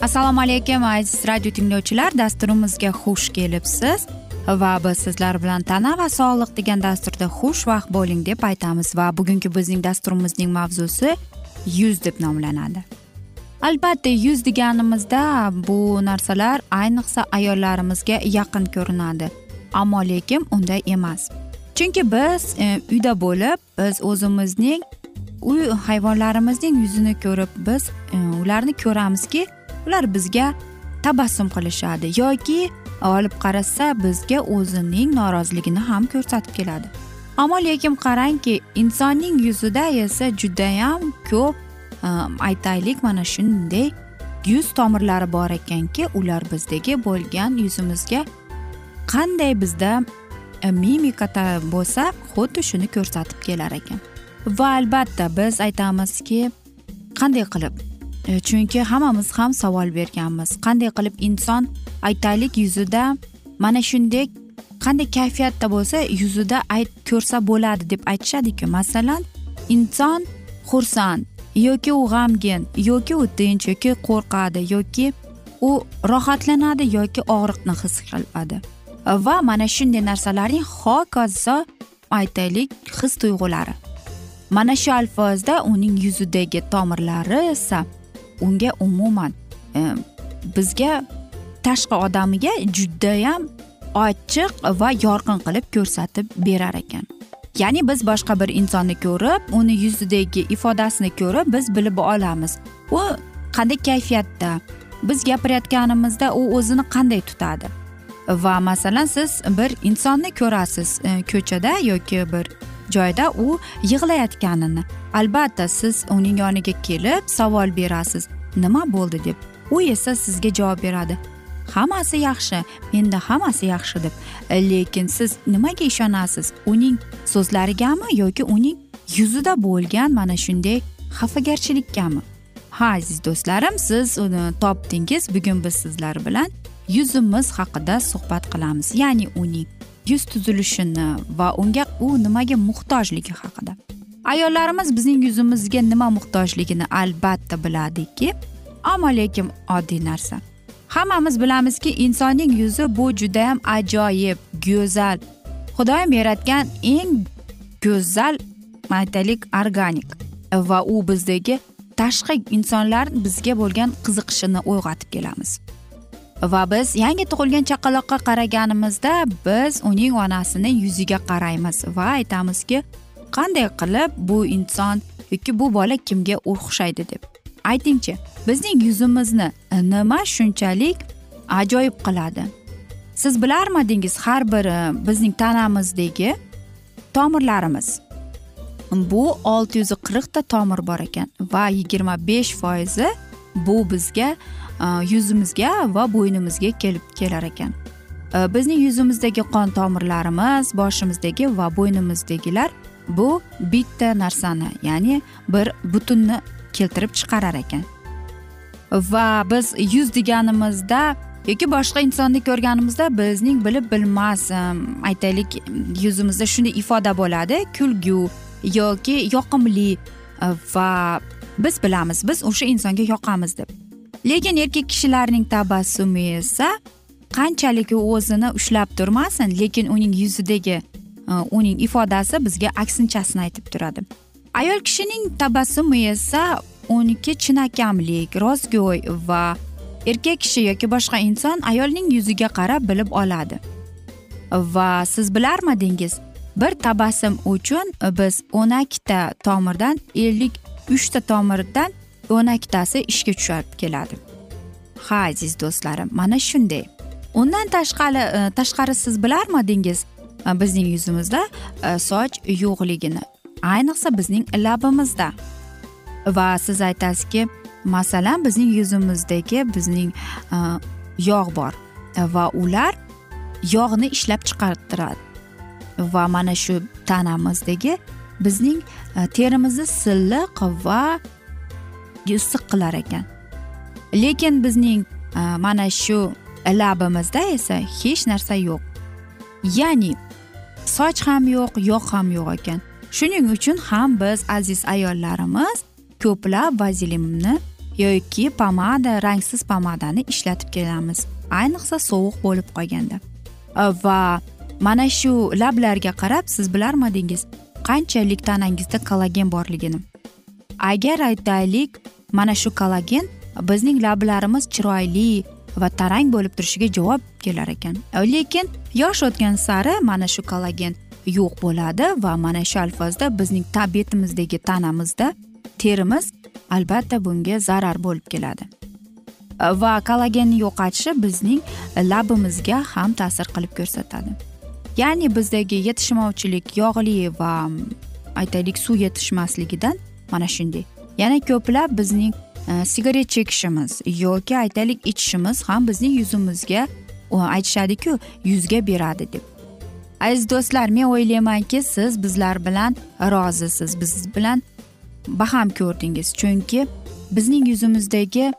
assalomu alaykum aziz radio tinglovchilar. Dasturimizga xush kelibsiz. Va biz sizlar bilan tana va sog'liq degan dasturda xushvaqt bo'ling deb aytamiz. Va bugungi bizning dasturimizning mavzusi yuz deb nomlanadi. Albatta yuz deganimizda bu narsalar ayniqsa ayollarimizga yaqin ko'rinadi. Ammo lekin unday emas. Chunki biz e, uyda bo'lib biz o'zimizning uy hayvonlarimizning yuzini ko'rib biz e, ularni ko'ramizki ular bizga tabassum qilishadi yoki olib qarasa bizga o'zining noroziligini ham ko'rsatib keladi. Ammo lekin qarangki insonning yuzida esa judayam ko'p e, aytaylik mana shunday yuz tomirlari bor ekanki ular bizdagi bo'lgan yuzimizga qanday bizda e, mimika bo'lsa xuddi shuni ko'rsatib kelar ekan. Va albatta biz aytamizki qanday qilib E, chunki hammamiz ham savol berganmiz. Qanday qilib inson aytaylik yuzida? Mana shunday qanday kayfiyatda bo'lsa yuzida ayt ko'rsa bo'ladi deb aytishadiku. Masalan inson xursand yoki u g'amgin yoki u tinch yoki qo'rqadi yoki u rohatlanadi yoki og'riqni his qiladi. Va mana shunday narsalarning hokazo aytaylik his tuyg'ulari. Mana shu alfozda uning yuzidagi tomirlari esa unga umuman e, bizga tashqi odamiga judayam ochiq va yorqin qilib ko'rsatib berar ekan. Ya'ni biz boshqa bir insonni ko'rib uni yuzidagi ifodasini ko'rib biz bilib olamiz. U qanday kayfiyatda? Biz gapirayotganimizda u o'zini qanday tutadi? Va masalan siz bir insonni ko'rasiz e, ko'chada yoki bir joyda u yig'layotganini. Albatta siz uning yoniga kelib savol berasiz nima bo'ldi deb. U esa sizga javob beradi. Hammasi yaxshi menda hammasi yaxshi deb. Lekin siz nimaga ishonasiz? Uning so'zlarigami yoki uning yuzida bo'lgan mana shunday xafagarchilikkami ha aziz do'stlarim siz uni topdingiz bugun biz sizlar bilan yuzimiz haqida suhbat qilamiz. Ya'ni uning yuz tuzilishini va unga u nimaga muhtojligi haqida. Ayollarimiz bizning yuzimizga nima muhtojligini albatta biladiki ammo lekin oddiy narsa. Hammamiz bilamizki insonning yuzi bu judayam ajoyib go'zal xudoyim yaratgan eng go'zal aytaylik organik va u bizdagi tashqi insonlar bizga bo'lgan qiziqishini uyg'otib kelamiz. Va biz yangi tug'ilgan chaqaloqqa qaraganimizda biz uning onasini yuziga qaraymiz va aytamizki qanday qilib bu inson yoki bu bola kimga o'xshaydi? deb. Aytingchi bizning yuzimizni nima shunchalik ajoyib qiladi? Siz bilarmidingiz har biri bizning tanamizdagi tomirlarimiz. Bu olti yuz qirqta tomir bor ekan va yigirma besh foizi bu bizga Э, yuzimizga va bo'ynimizga kelib kelar ekan. Э, bizning yuzimizdagi qon tomirlarimiz boshimizdagi va bo'ynimizdagilar bu bitta narsani ya'ni bir butunni keltirib chiqarar ekan. Va biz yuz deganimizda yoki boshqa insonni ko'rganimizda bizning bilib bilmas aytaylik yuzimizda shunday ifoda bo'ladi kulgu yoki yoqimli va biz bilamiz biz o'sha insonga yoqamiz deb. Lekin erkak kishilarning tabassumi esa qanchalik u o'zini ushlab turmasin lekin uning yuzidagi e, uning ifodasi bizga aksinchasini aytib turadi. Ayol kishining tabassumi esa uniki chinakamlik rostgo'y va erkak kishi yoki boshqa inson ayolning yuziga qarab bilib oladi. Va siz bilarmidingiz bir tabassum uchun biz o'n ikkita tomirdan ellik uchta tomirdan o'n ikkitasi ishga tushib keladi. Ha aziz do'stlarim mana shunday. Undan tashqari e, tashqari siz bilarmidingiz e, bizning yuzimizda e, soch yo'qligini? Ayniqsa bizning labimizda. Va siz aytasizki masalan bizning yuzimizdagi bizning yog' bor. Va ular yog'ni ishlab chiqartiradi. Va mana shu tanamizdagi bizning terimizni silliq va issiq qilar ekan. Lekin bizning e, mana shu labimizda esa hech narsa yo'q. Ya'ni soch ham yo'q yog' ham yo'q ekan. Shuning uchun ham biz aziz ayollarimiz ko'plab vazelinni yoki pomada rangsiz pomadani ishlatib kelamiz. Ayniqsa sovuq bo'lib qolganda. E, va mana shu lablarga qarab siz bilarmidingiz qanchalik tanangizda kollagen borligini. Agar aytaylik mana shu kollagen bizning lablarimiz chiroyli va tarang bo'lib turishiga javob kelar ekan. Lekin yosh o'tgan sari mana shu kollagen yo'q bo'ladi va mana shu alfozda bizning tabiatimizdagi tanamizda terimiz albatta bunga zarar bo'lib keladi. Va kollagenni yo'qotishi bizning labimizga ham ta'sir qilib ko'rsatadi. Ya'ni bizdagi yetishmovchilik yog'li va aytaylik suv yetishmasligidan mana shunday. Yana ko'plab bizning e, sigaret chekishimiz yoki aytaylik ichishimiz ham bizning yuzimizga aytishadiku yuzga beradi deb. Aziz do'stlar men o'ylaymanki siz bizlar bilan rozisiz biz bilan baham ko'rdingiz. Chunki bizning yuzimizdagi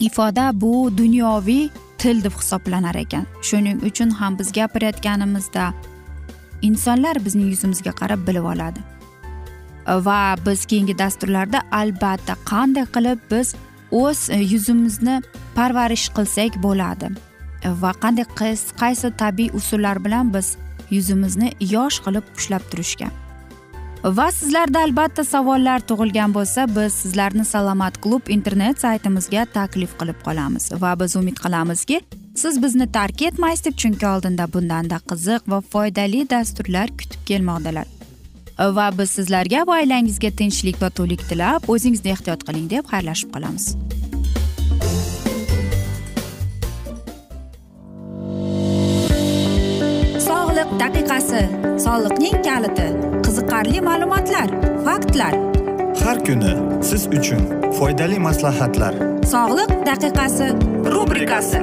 ifoda bu dunyoviy til deb hisoblanar ekan. Shuning uchun ham biz gapirayotganimizda insonlar bizning yuzimizga qarab bilib oladi. Va biz keyingi dasturlarda albatta qanday qilib biz o'z e, yuzimizni parvarish qilsak bo'ladi. E, va qanday qaysi tabiiy usullar bilan biz yuzimizni yosh qilib ushlab turishga. Va sizlarda albatta savollar tug'ilgan bo'lsa biz sizlarni salomat klub internet saytimizga taklif qilib qolamiz va biz umid qilamizki siz bizni tark etmaysiz deb chunki oldinda bundanda qiziq va foydali dasturlar kutib kelmoqdalar. Va biz sizlarga va oilangizga tinchlik va to'lik tilab o'zingizni ehtiyot qiling deb xayrlashib qolamiz. Sog'liq daqiqasi soliqning kaliti qiziqarli ma'lumotlar faktlar. Har kuni siz uchun foydali maslahatlar. Sog'liq daqiqasi rubrikasi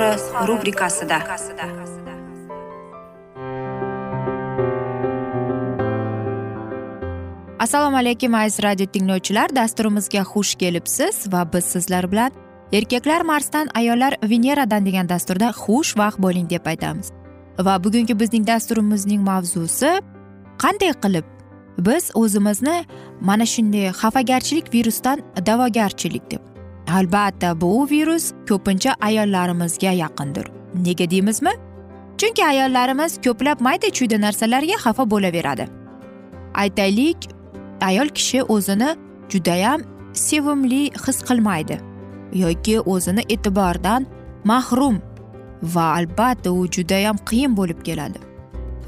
izhori rubrikasida. Assalomu alaykum aziz radio tinglovchilar. Dasturimizga xush kelibsiz va biz sizlar bilan erkaklar marsdan ayollar veneradan degan dasturda xush vaqt bo'ling deb aytamiz. Va bugungi bizning dasturimizning mavzusi qanday qilib biz o'zimizni mana shunday xafagarchilik virusdan da'vogarchilik deb albatta bu virus ko'pincha ayollarimizga yaqindir. Nega deymizmi? Chunki ayollarimiz ko'plab mayda chuyda narsalarga xafa bo'laveradi. Aytaylik ayol kishi o'zini judayam sevimli his qilmaydi yoki o'zini e'tibordan mahrum va albatta u judayam qiyin bo'lib keladi.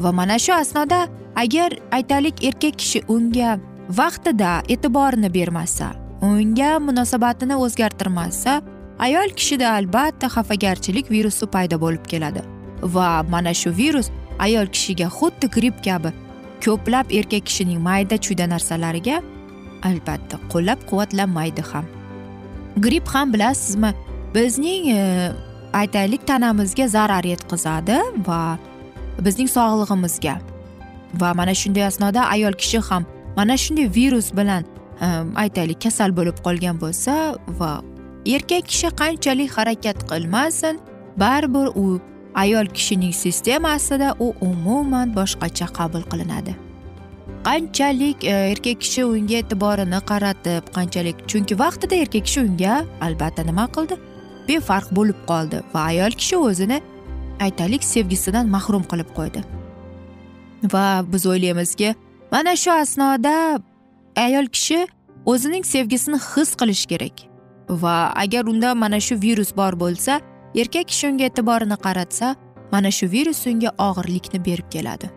Va mana shu asnoda agar aytaylik erkak kishi unga vaqtida e'tiborini bermasa unga munosabatini o'zgartirmasa ayol kishida albatta xafagarchilik virusi paydo bo'lib keladi. Va mana shu virus ayol kishiga xuddi gripp kabi ko'plab erkak kishining mayda chuyda narsalariga albatta qo'llab quvvatlanmaydi ham. Gripp ham bilasizmi bizning e, aytaylik tanamizga zarar yetkazadi va bizning sog'lig'imizga. Va mana shunday asnoda ayol kishi ham mana shunday virus bilan aytaylik kasal bo'lib qolgan bo'lsa va erkak kishi qanchalik harakat qilmasin baribir u ayol kishining sistemasida u umuman boshqacha qabul qilinadi. Qanchalik e, erkak kishi unga e'tiborini qaratib qanchalik chunki vaqtida erkak kishi unga albatta nima qildi? Befarq bo'lib qoldi va ayol kishi o'zini aytaylik sevgisidan mahrum qilib qo'ydi. Va biz o'ylaymizki mana shu asnoda ayol kishi o'zining sevgisini his qilishi kerak. Va agar unda mana shu virus bor bo'lsa erkak kishi unga e'tiborini qaratsa mana shu virus unga og'irlikni berib keladi.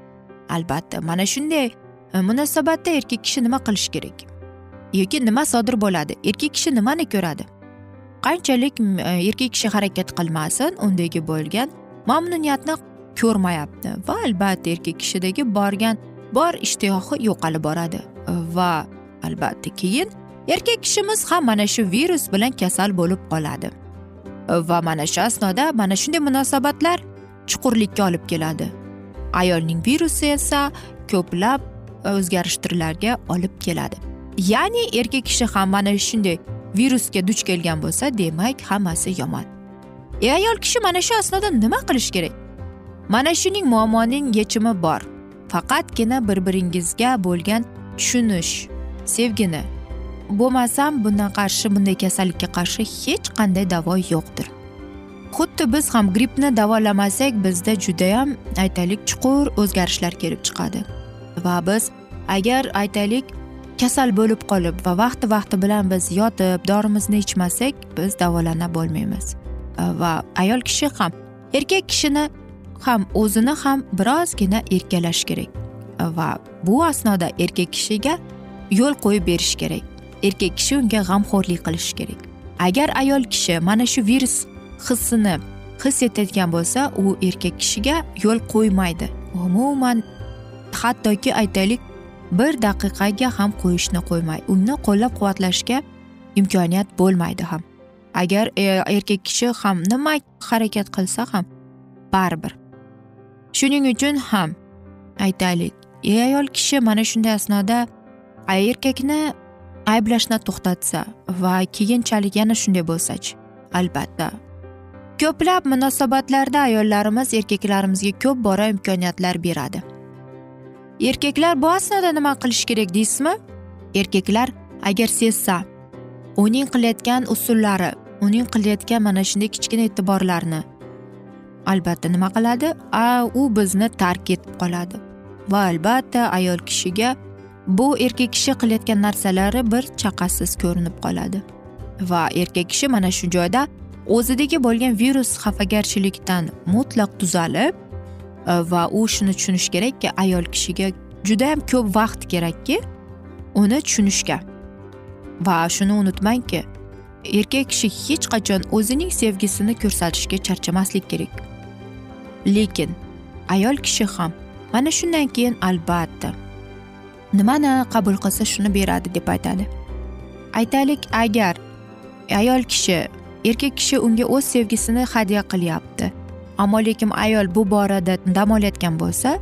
Albatta mana shunday e, munosabatda erkak kishi nima qilishi kerak? Yoki nima sodir bo'ladi? Erkak kishi nimani ko'radi? Qanchalik e, erkak kishi harakat qilmasin undagi bo'lgan mamnuniyatni ko'rmayapti. Va albatta erkak kishidagi borgan bor ishtiyohi yo'qolib boradi. Va albatta keyin erkak kishimiz ham mana shu virus bilan kasal bo'lib qoladi. Va mana shu asnoda mana shunday munosabatlar chuqurlikka olib keladi. Ayolning virusi esa ko'plab e, o'zgarishtirlarga olib keladi. Ya'ni erkak kishi ham mana shunday virusga duch kelgan bo'lsa demak hammasi yomon. E ayol kishi mana shu asnoda nima qilish kerak? Mana shuning muammoning yechimi bor. Faqatgina bir biringizga bo'lgan tushunish sevgini. Bo'lmasam bundan qarshi bunday kasallikka qarshi hech qanday davo yo'qdir. Xuddi biz ham grippni davolamasak bizda judayam aytaylik chuqur o'zgarishlar kelib chiqadi. Va biz agar aytaylik kasal bo'lib qolib va vaqti vaqti bilan biz yotib dorimizni ichmasak biz davolana bo'lmaymiz. Va ayol kishi ham erkak kishini ham o'zini ham birozgina erkalash kerak. Va bu asnoda erkak kishiga yo'l qo'yib berish kerak. Erkak kishi unga g'amxo'rlik qilishi kerak. Agar ayol kishi mana shu virus hissini his etayotgan bo'lsa u erkak kishiga yo'l qo'ymaydi. Umuman hattoki aytaylik bir daqiqaga ham qo'yishni qo'ymay uni qo'llab quvvatlashga imkoniyat bo'lmaydi ham. Agar e, erkak kishi ham nima harakat qilsa ham baribir shuning uchun ham aytaylik. Ayol kishi mana shunday asnoda erkakni ayblashni to'xtatsa va keyinchalik yana shunday bo'lsachi albatta. Ko'plab munosabatlarda ayollarimiz erkaklarimizga ko'p bora imkoniyatlar beradi. Erkaklar bu asnoda nima qilish kerak deysizmi? Erkaklar agar sezsa uning qilayotgan usullari uning qilayotgan mana shunday kichkina e'tiborlarni albatta nima qiladi? A u bizni tark etib qoladi. Va albatta ayol kishiga bu erkak kishi qilayotgan narsalari bir chaqasiz ko'rinib qoladi. Va erkak kishi mana shu joyda o'zidagi bo'lgan virus xafagarchilikdan mutlaq tuzalib va u shuni tushunishi kerakki ayol kishiga judayam ko'p vaqt kerakki uni tushunishga. Va shuni unutmangki erkak kishi hech qachon o'zining sevgisini ko'rsatishga charchamaslik kerak. Lekin ayol kishi ham mana shundan keyin albatta nimani qabul qilsa shuni beradi deb aytadi. Aytaylik agar ayol kishi erkak kishi unga o'z sevgisini hadya qilyapti ammo lekin ayol bu borada dam olayotgan bo'lsa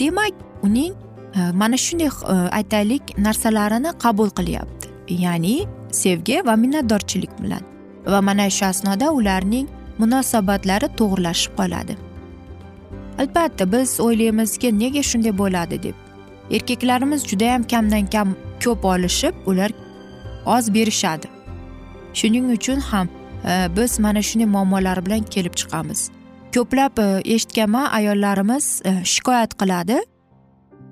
demak uning e, mana shunday e, aytaylik narsalarini qabul qilyapti. Ya'ni sevgi va minnatdorchilik bilan. Va mana shu asnoda ularning munosabatlari to'g'irlashib qoladi. Albatta biz o'ylaymizki nega shunday bo'ladi deb. Erkaklarimiz judayam kamdan kam ko'p olishib ular oz berishadi. Shuning uchun ham e, biz mana shunday muammolar bilan kelib chiqamiz. Ko'plab e, eshitganman ayollarimiz e, shikoyat qiladi.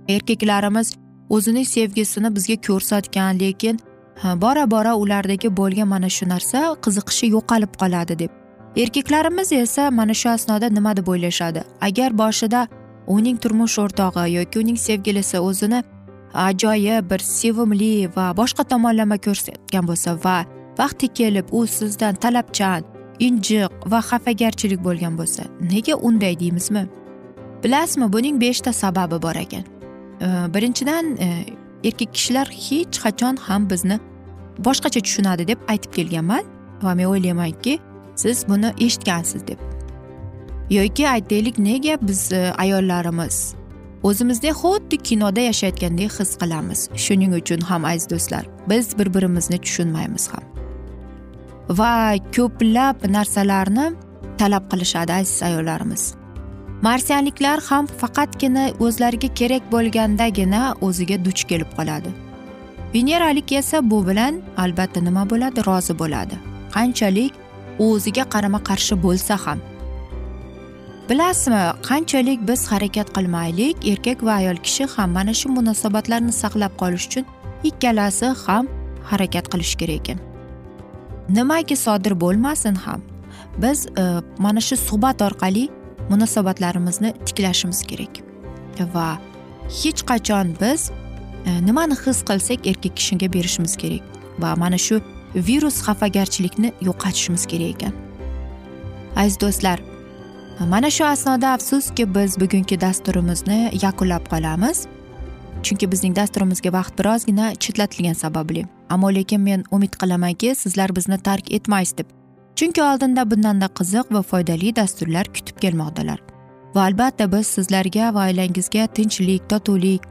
Erkaklarimiz o'zining sevgisini bizga ko'rsatgan lekin e, bora bora ulardagi bo'lgan mana shu narsa qiziqishi yo'qolib qoladi deb. Erkaklarimiz esa mana shu asnoda nima deb o'ylashadi? Agar boshida uning turmush o'rtog'i yoki uning sevgilisi o'zini ajoyib bir sevimli va boshqa tomonlama ko'rsatgan bo'lsa va vaqti kelib u sizdan talabchan injiq va xafagarchilik bo'lgan bo'lsa nega unday deymizmi? Bilasizmi buning beshta sababi bor ekan. Birinchidan e, erkak kishilar hech qachon ham bizni boshqacha tushunadi deb aytib kelganman va men o'ylaymanki siz buni eshitgansiz deb. Yoki aytaylik nega biz e, ayollarimiz o'zimizni xuddi kinoda yashayotgandek his qilamiz? Shuning uchun ham aziz do'stlar biz bir birimizni tushunmaymiz ham. Va ko'plab narsalarni talab qilishadi aziz ayollarimiz. Marsianliklar ham faqatgina o'zlariga kerak bo'lgandagina o'ziga duch kelib qoladi. Veneralik esa bu bilan albatta nima bo'ladi? Rozi bo'ladi. Qanchalik o'ziga qarama qarshi bo'lsa ham. Bilasizmi qanchalik biz harakat qilmaylik erkak va ayol kishi ham mana shu munosabatlarni saqlab qolish uchun ikkalasi ham harakat qilish kerak ekan. Nimaki sodir bo'lmasin ham biz e, mana shu suhbat orqali munosabatlarimizni tiklashimiz kerak. Va hech qachon biz e, nimani his qilsak erkak kishiga berishimiz kerak. Va mana shu virus xafagarchilikni yo'qotishimiz kerak ekan. Aziz do'stlar mana shu asnoda afsuski biz bugungi dasturimizni yakunlab qolamiz. Chunki bizning dasturimizga vaqt birozgina chetlatilgani sababli. Ammo lekin men umid qilamanki sizlar bizni tark etmaysiz deb. Chunki oldinda bundanda qiziq va foydali dasturlar kutib kelmoqdalar. Va albatta biz sizlarga va oilangizga tinchlik totuvlik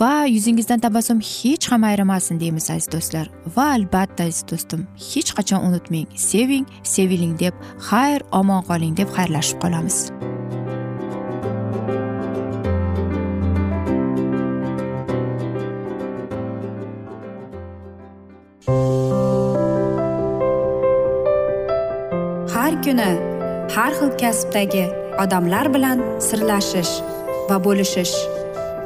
va yuzingizdan tabassum hech ham ayrimasin deymiz aziz do'stlar. Va albatta aziz do'stim hech qachon unutmang. Seving seviling deb xayr omon qoling deb xayrlashib qolamiz. Har kuni har xil kasbdagi odamlar bilan sirlashish va bo'lishish.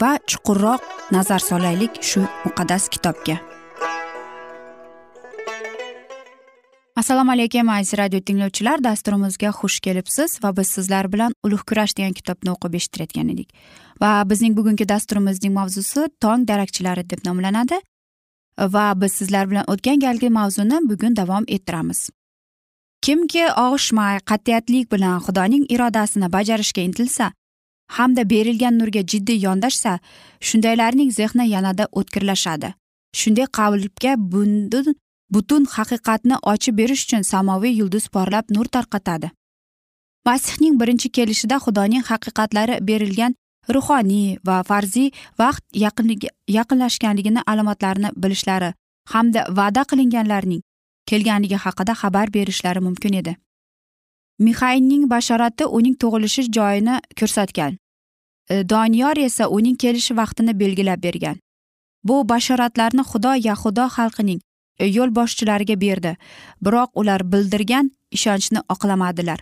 va chuqurroq nazar solaylik shu muqaddas kitobga. Assalomu alaykum aziz radio tinglovchilar. Dasturimizga xush kelibsiz va biz sizlar bilan ulug' kurash degan kitobni o'qib eshittirayotgan edik. Va bizning bugungi dasturimizning mavzusi tong darakchilari deb nomlanadi. Va biz sizlar bilan o'tgan galgi mavzuni bugun davom ettiramiz. Kimki og'ishmay qat'iyatlik bilan xudoning irodasini bajarishga intilsa hamda berilgan nurga jiddiy yondashsa shundaylarning zehni yanada o'tkirlashadi. Shunday qalbga bundun butun haqiqatni ochib berish uchun samoviy yulduz porlab nur tarqatadi. Masihning birinchi kelishida xudoning haqiqatlari berilgan ruhoniy va farziy vaqt yaqinlashganligini alomatlarini bilishlari hamda va'da qilinganlarning kelganligi haqida xabar berishlari mumkin edi. Mixaynning bashorati uning tug'ilishi joyini ko'rsatgan. E, Doniyor esa uning kelishi vaqtini belgilab bergan. Bu bashoratlarni xudo yahudo xalqining e, yo'lboshchilariga berdi. Biroq ular bildirgan ishonchni oqlamadilar.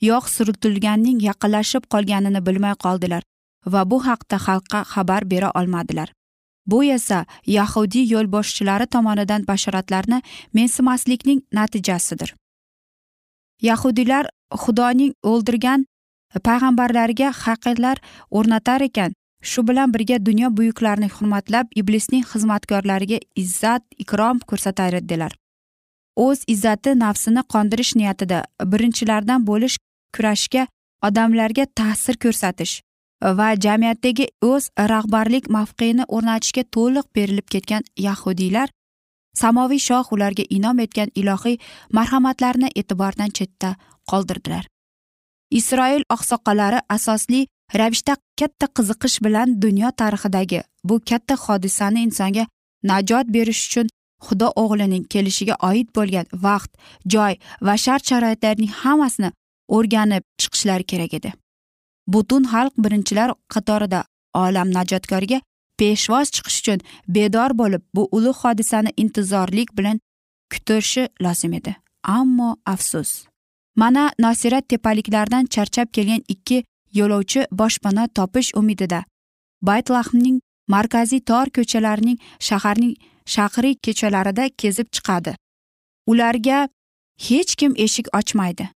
Yog' surtilganning yaqinlashib qolganini bilmay qoldilar va bu haqda xalqqa xabar bera olmadilar. Bu esa yahudiy yo'lboshchilari tomonidan bashoratlarni mensimaslikning natijasidir. Yahudiylar xudoning o'ldirgan payg'ambarlariga haqiqatlar o'rnatar ekan. Shu bilan birga dunyo buyuklarini hurmatlab iblisning xizmatkorlariga izzat ikrom ko'rsatar edilar o'z izzati nafsini qondirish niyatida birinchilardan bo'lish kurashga odamlarga ta'sir ko'rsatish va jamiyatdagi o'z rahbarlik mavqeini o'rnatishga to'liq berilib ketgan yahudiylar samoviy shoh ularga inom etgan ilohiy marhamatlarini e'tibordan chetda qoldirdilar. Isroil oqsoqollari asosli ravishda katta qiziqish bilan dunyo tarixidagi bu katta hodisani insonga najot berish uchun xudo o'g'lining kelishiga oid bo'lgan vaqt joy va shart sharoitlarning hammasini o'rganib chiqishlari kerak edi. Butun xalq birinchilar qatorida olam najotkoriga peshvoz chiqish uchun bedor bo'lib bu ulug' hodisani intizorlik bilan kutishi lozim edi. Ammo afsus. Mana nosirat tepaliklaridan charchab kelgan ikki yo'lovchi boshpana topish umidida. Baytlahmning markaziy tor ko'chalarining shaharning shahriy kechalarida kezib chiqadi. Ularga hech kim eshik ochmaydi.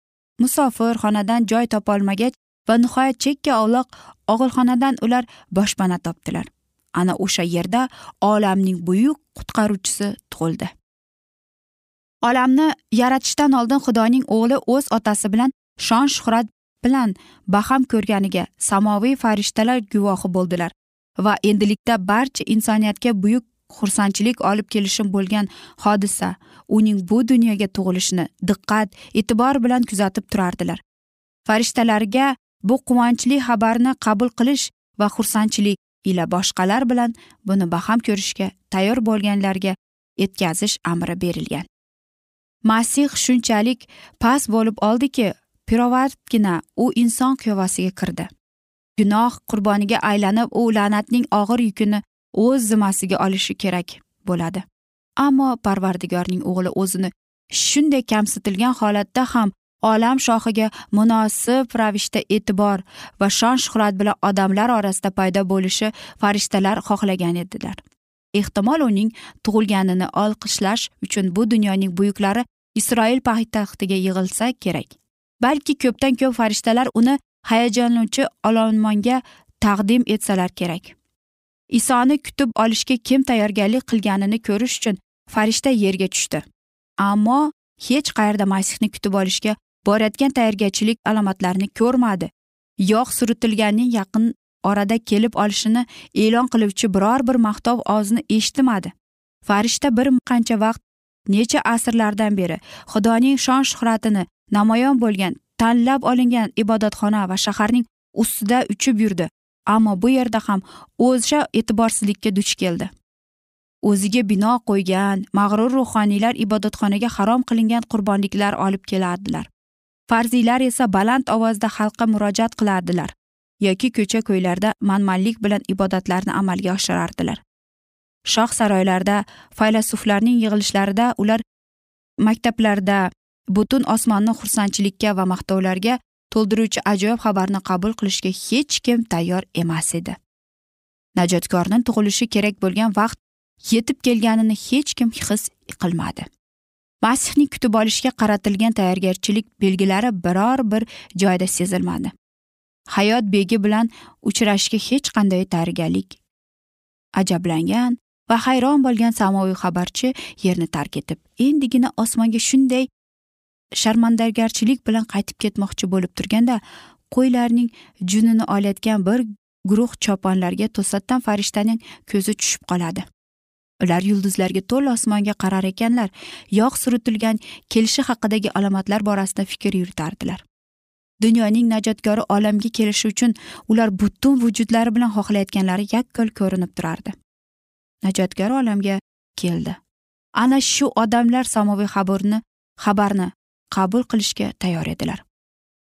Musofirxonadan joy topolmagach va nihoyat chekka ovloq og'ilxonadan ular boshpana topdilar. Ana o'sha yerda olamning buyuk qutqaruvchisi tug'ildi. Olamni yaratishdan oldin xudoning o'g'li o'z otasi bilan shon shuhrat bilan baham ko'rganiga samoviy farishtalar guvohi bo'ldilar va endilikda barcha insoniyatga buyuk xursandchilik olib kelishi bo'lgan hodisa uning bu dunyoga tug'ilishini diqqat e'tibor bilan kuzatib turardilar. Farishtalarga bu quvonchli xabarni qabul qilish va xursandchilik ila boshqalar bilan buni baham ko'rishga tayyor bo'lganlarga etkazish amri berilgan. Masih shunchalik past bo'lib oldiki pirovardgina u inson qiyofasiga kirdi. Gunoh qurboniga aylanib u la'natning og'ir yukini o'z zimmasiga olishi kerak bo'ladi. Ammo parvardigorning o'g'li o'zini shunday kamsitilgan holatda ham olam shohiga munosib ravishda e'tibor va shon shuhrat bilan odamlar orasida paydo bo'lishi farishtalar xohlagan edilar. Ehtimol uning tug'ilganini olqishlash uchun bu dunyoning buyuklari isroil poytaxtiga yig'ilsa kerak. Balki ko'pdan ko'p farishtalar uni hayajonlovchi olomonga taqdim etsalar kerak. Isoni kutib olishga kim tayyorgarlik qilganini ko'rish uchun farishta yerga tushdi. Ammo hech qayerda masihni kutib olishga borayotgan tayyorgarchilik alomatlarini ko'rmadi. Yog' suritilganning yaqin orada kelib olishini e'lon qiluvchi biror bir maqtov ovozini eshitmadi. Farishta bir qancha vaqt necha asrlardan beri xudoning shon shuhratini namoyon bo'lgan tanlab olingan ibodatxona va shaharning ustida uchib yurdi. Ammo bu yerda ham o'sha e'tiborsizlikka duch keldi. O'ziga bino qo'ygan mag'rur ruhoniylar ibodatxonaga harom qilingan qurbonliklar olib kelardilar. Farziylar esa baland ovozda xalqqa murojaat qilardilar yoki ko'cha ko'ylarda manmanlik bilan ibodatlarni amalga oshirardilar. Shoh saroylarida faylasuflarning yig'ilishlarida ular maktablarda butun osmonni xursandchilikka va maqtovlarga to'ldiruvchi ajoyib xabarni qabul qilishga hech kim tayyor emas edi. Najotkorni tug'ilishi kerak bo'lgan vaqt yetib kelganini hech kim his qilmadi. Masihni kutib olishga qaratilgan tayyorgarchilik belgilari biror bir joyda sezilmadi. Hayot begi bilan uchrashishga hech qanday tayyorgarlik ajablangan va hayron bo'lgan samoviy xabarchi yerni tark etib endigina osmonga shunday sharmandagarchilik bilan qaytib ketmoqchi bo'lib turganda qo'ylarning junini olayotgan bir guruh choponlarga to'satdan farishtaning ko'zi tushib qoladi. Ular yulduzlarga to'la osmonga qarar ekanlar. Yog' suritilgan kelishi haqidagi alomatlar borasida fikr yuritardilar. Dunyoning najotkori olamga kelishi uchun ular butun vujudlari bilan xohlayotganlari yakkol ko'rinib turardi. Najotkor olamga keldi. Ana shu odamlar samoviy xabarni xabarni qabul qilishga tayyor edilar.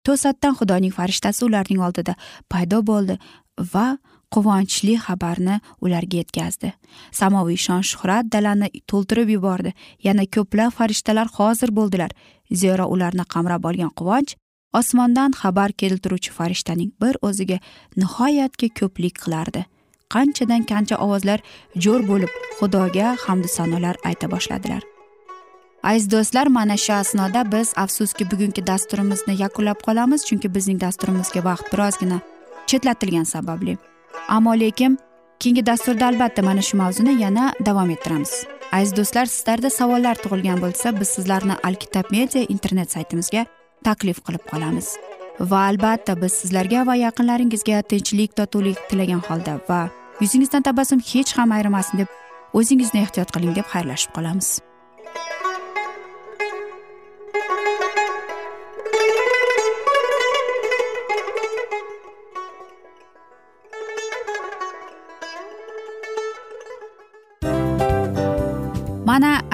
To'satdan xudoning farishtasi ularning oldida paydo bo'ldi va quvonchli xabarni ularga yetkazdi. Samoviy shon shuhrat dalani to'ldirib yubordi. Yana ko'plab farishtalar hozir bo'ldilar. Zero ularni qamrab olgan quvonch osmondan xabar keltiruvchi farishtaning bir o'ziga nihoyatga ko'plik qilardi. Qanchadan qancha ovozlar jo'r bo'lib xudoga hamdu sanolar ayta boshladilar. Aziz do'stlar mana shu asnoda biz afsuski bugungi dasturimizni yakunlab qolamiz chunki bizning dasturimizga vaqt birozgina chetlatilgani sababli. Ammo lekin keyingi dasturda albatta mana shu mavzuni yana davom ettiramiz. Aziz do'stlar sizlarda savollar tug'ilgan bo'lsa biz sizlarni alkitab media internet saytimizga taklif qilib qolamiz. Va albatta biz sizlarga va yaqinlaringizga tinchlik totuvlik tilagan holda va yuzingizdan tabassum hech ham ayrimasin deb o'zingizni ehtiyot qiling deb xayrlashib qolamiz.